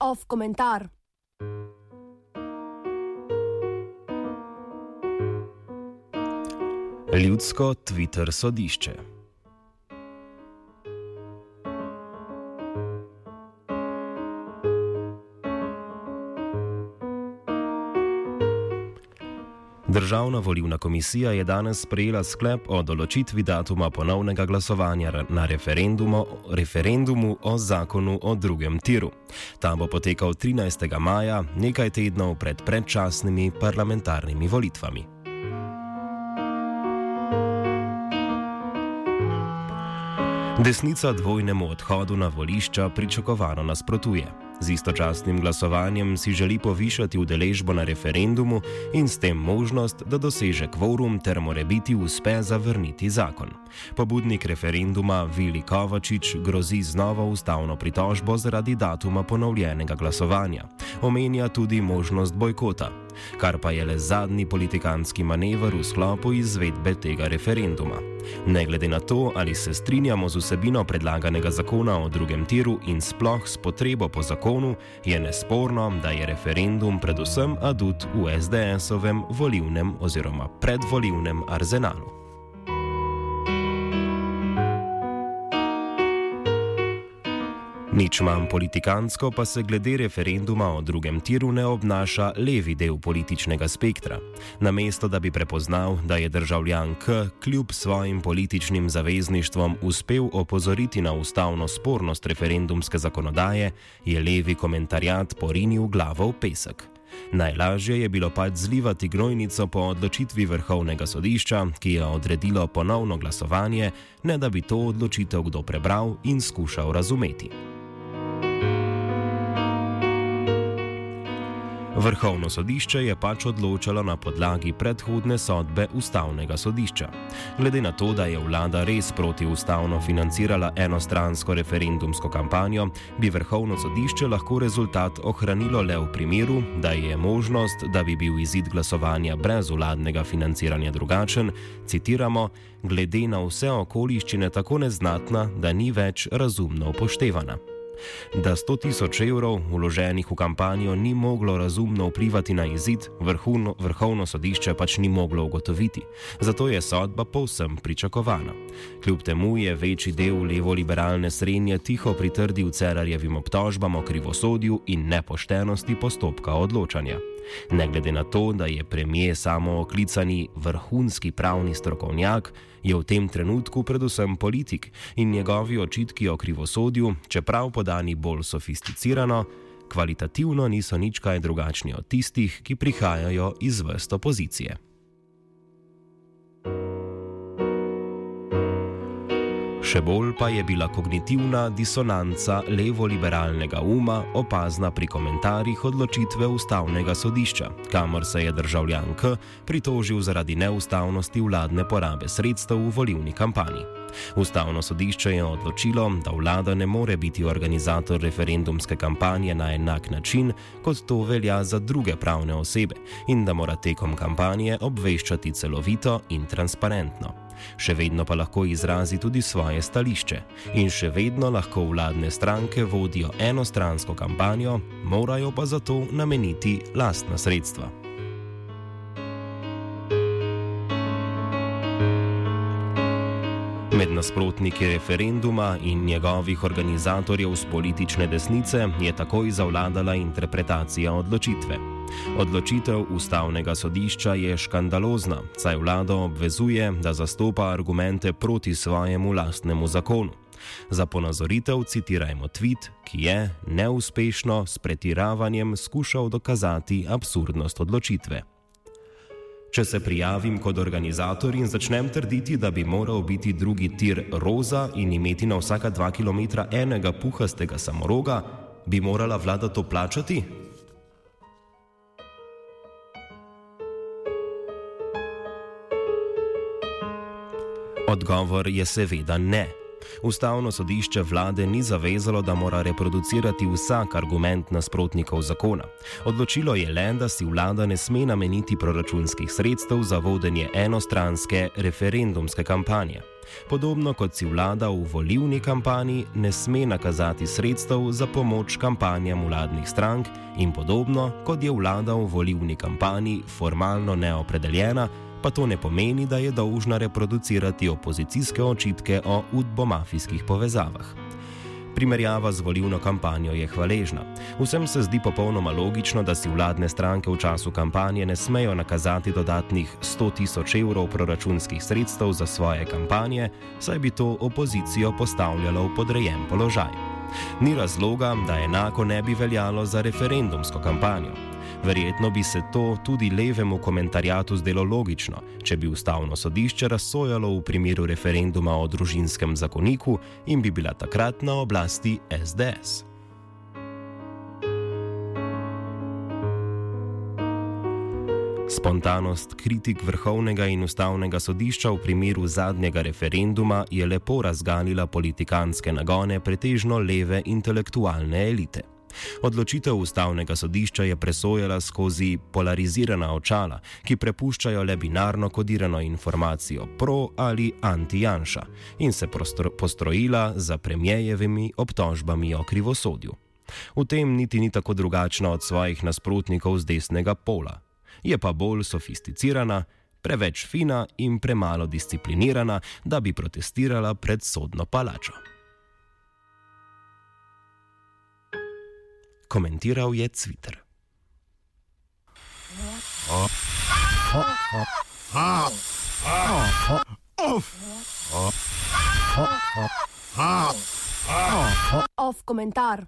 Off komentar. Ljudsko Twitter sodišče. Državna volivna komisija je danes sprejela sklep o določitvi datuma ponovnega glasovanja na referendumu, referendumu o zakonu o drugem tiru. Ta bo potekal 13. maja, nekaj tednov pred predčasnimi parlamentarnimi volitvami. Desnica dvojnemu odhodu na volišča pričakovano nasprotuje. Z istočasnim glasovanjem si želi povišati udeležbo na referendumu in s tem možnost, da doseže kvorum ter more biti uspe zavrniti zakon. Pobudnik referenduma Vili Kovačič grozi z novo ustavno pritožbo zaradi datuma ponovljenega glasovanja. Omenja tudi možnost bojkota, kar pa je le zadnji politikanski manever v sklopu izvedbe tega referenduma. Ne glede na to, ali se strinjamo z vsebino predlaganega zakona o drugem tiru in sploh s potrebo po zakonu, je nesporno, da je referendum predvsem adut v SDS-ovem volivnem oziroma predvolivnem arzenalu. Nič manj politikansko pa se glede referenduma o drugem tiru ne obnaša levi del političnega spektra. Namesto da bi prepoznal, da je državljan K kljub svojim političnim zavezništvom uspel opozoriti na ustavno spornost referendumske zakonodaje, je levi komentarjat porinil glavo v pesek. Najlažje je bilo pač zlivati gnojnico po odločitvi vrhovnega sodišča, ki je odredilo ponovno glasovanje, ne da bi to odločitev kdo prebral in skušal razumeti. Vrhovno sodišče je pač odločalo na podlagi predhodne sodbe ustavnega sodišča. Glede na to, da je vlada res protiustavno financirala enostransko referendumsko kampanjo, bi vrhovno sodišče lahko rezultat ohranilo le v primeru, da je možnost, da bi bil izid glasovanja brez vladnega financiranja drugačen, citiramo, glede na vse okoliščine tako neznatna, da ni več razumno upoštevana. Da 100 tisoč evrov vloženih v kampanjo ni moglo razumno vplivati na izid, vrhunno, vrhovno sodišče pač ni moglo ugotoviti. Zato je sodba povsem pričakovana. Kljub temu je večji del levo-liberalne srednje tiho pritrdil Cerarjevim obtožbam o krivosodju in nepoštenosti postopka odločanja. Ne glede na to, da je premijer samo oklicani vrhunski pravni strokovnjak, je v tem trenutku predvsem politik in njegovi očitki o krivosodju, čeprav podani bolj sofisticirano, kvalitativno niso nič kaj drugačni od tistih, ki prihajajo iz vrst opozicije. Še bolj pa je bila kognitivna disonanca levo-liberalnega uma opazna pri komentarjih odločitve ustavnega sodišča, kamor se je državljan K pritožil zaradi neustavnosti vladne porabe sredstev v volivni kampanji. Ustavno sodišče je odločilo, da vlada ne more biti organizator referendumske kampanje na enak način, kot to velja za druge pravne osebe, in da mora tekom kampanje obveščati celovito in transparentno še vedno pa lahko izrazi tudi svoje stališče in še vedno lahko vladne stranke vodijo enostransko kampanjo, morajo pa zato nameniti lastna sredstva. Med nasprotniki referenduma in njegovih organizatorjev z politične desnice je takoj zavladala interpretacija odločitve. Odločitev ustavnega sodišča je škandalozna, saj vlado obvezuje, da zastopa argumente proti svojemu lastnemu zakonu. Za ponazoritev citirajmo tweet, ki je neuspešno s pretiravanjem skušal dokazati absurdnost odločitve. Če se prijavim kot organizator in začnem trditi, da bi moral biti drugi tir roza in imeti na vsaka dva km enega puhastega samoroga, bi morala vlada to plačati? Odgovor je seveda ne. Ustavno sodišče vlade ni zavezalo, da mora reproducirati vsak argument nasprotnikov zakona. Odločilo je le, da si vlada ne sme nameniti proračunskih sredstev za vodenje enostranske referendumske kampanje. Podobno kot si vlada v volivni kampanji ne sme nakazati sredstev za pomoč kampanjam vladnih strank, in podobno kot je vlada v volivni kampanji formalno neopredeljena, pa to ne pomeni, da je dolžna reproducirati opozicijske očitke o udbomafijskih povezavah primerjava z volivno kampanjo je hvaležna. Vsem se zdi popolnoma logično, da si vladne stranke v času kampanje ne smejo nakazati dodatnih 100 tisoč evrov proračunskih sredstev za svoje kampanje, saj bi to opozicijo postavljalo v podrejen položaj. Ni razloga, da enako ne bi veljalo za referendumsko kampanjo. Verjetno bi se to tudi levemu komentarjatu zdelo logično, če bi ustavno sodišče razsojalo v primeru referenduma o družinskem zakoniku in bi bila takrat na oblasti SDS. Spontanost kritik vrhovnega in ustavnega sodišča v primeru zadnjega referenduma je lepo razgalila politikanske nagone pretežno leve intelektualne elite. Odločitev ustavnega sodišča je presojala skozi polarizirana očala, ki prepuščajo le binarno kodirano informacijo pro ali anti-janša in se postrojila za premijejevimi obtožbami o krivosodju. V tem niti ni tako drugačna od svojih nasprotnikov z desnega pola. Je pa bolj sofisticirana, preveč fina in premalo disciplinirana, da bi protestirala pred sodno palačo. komentiral je Twitter. Off komentar.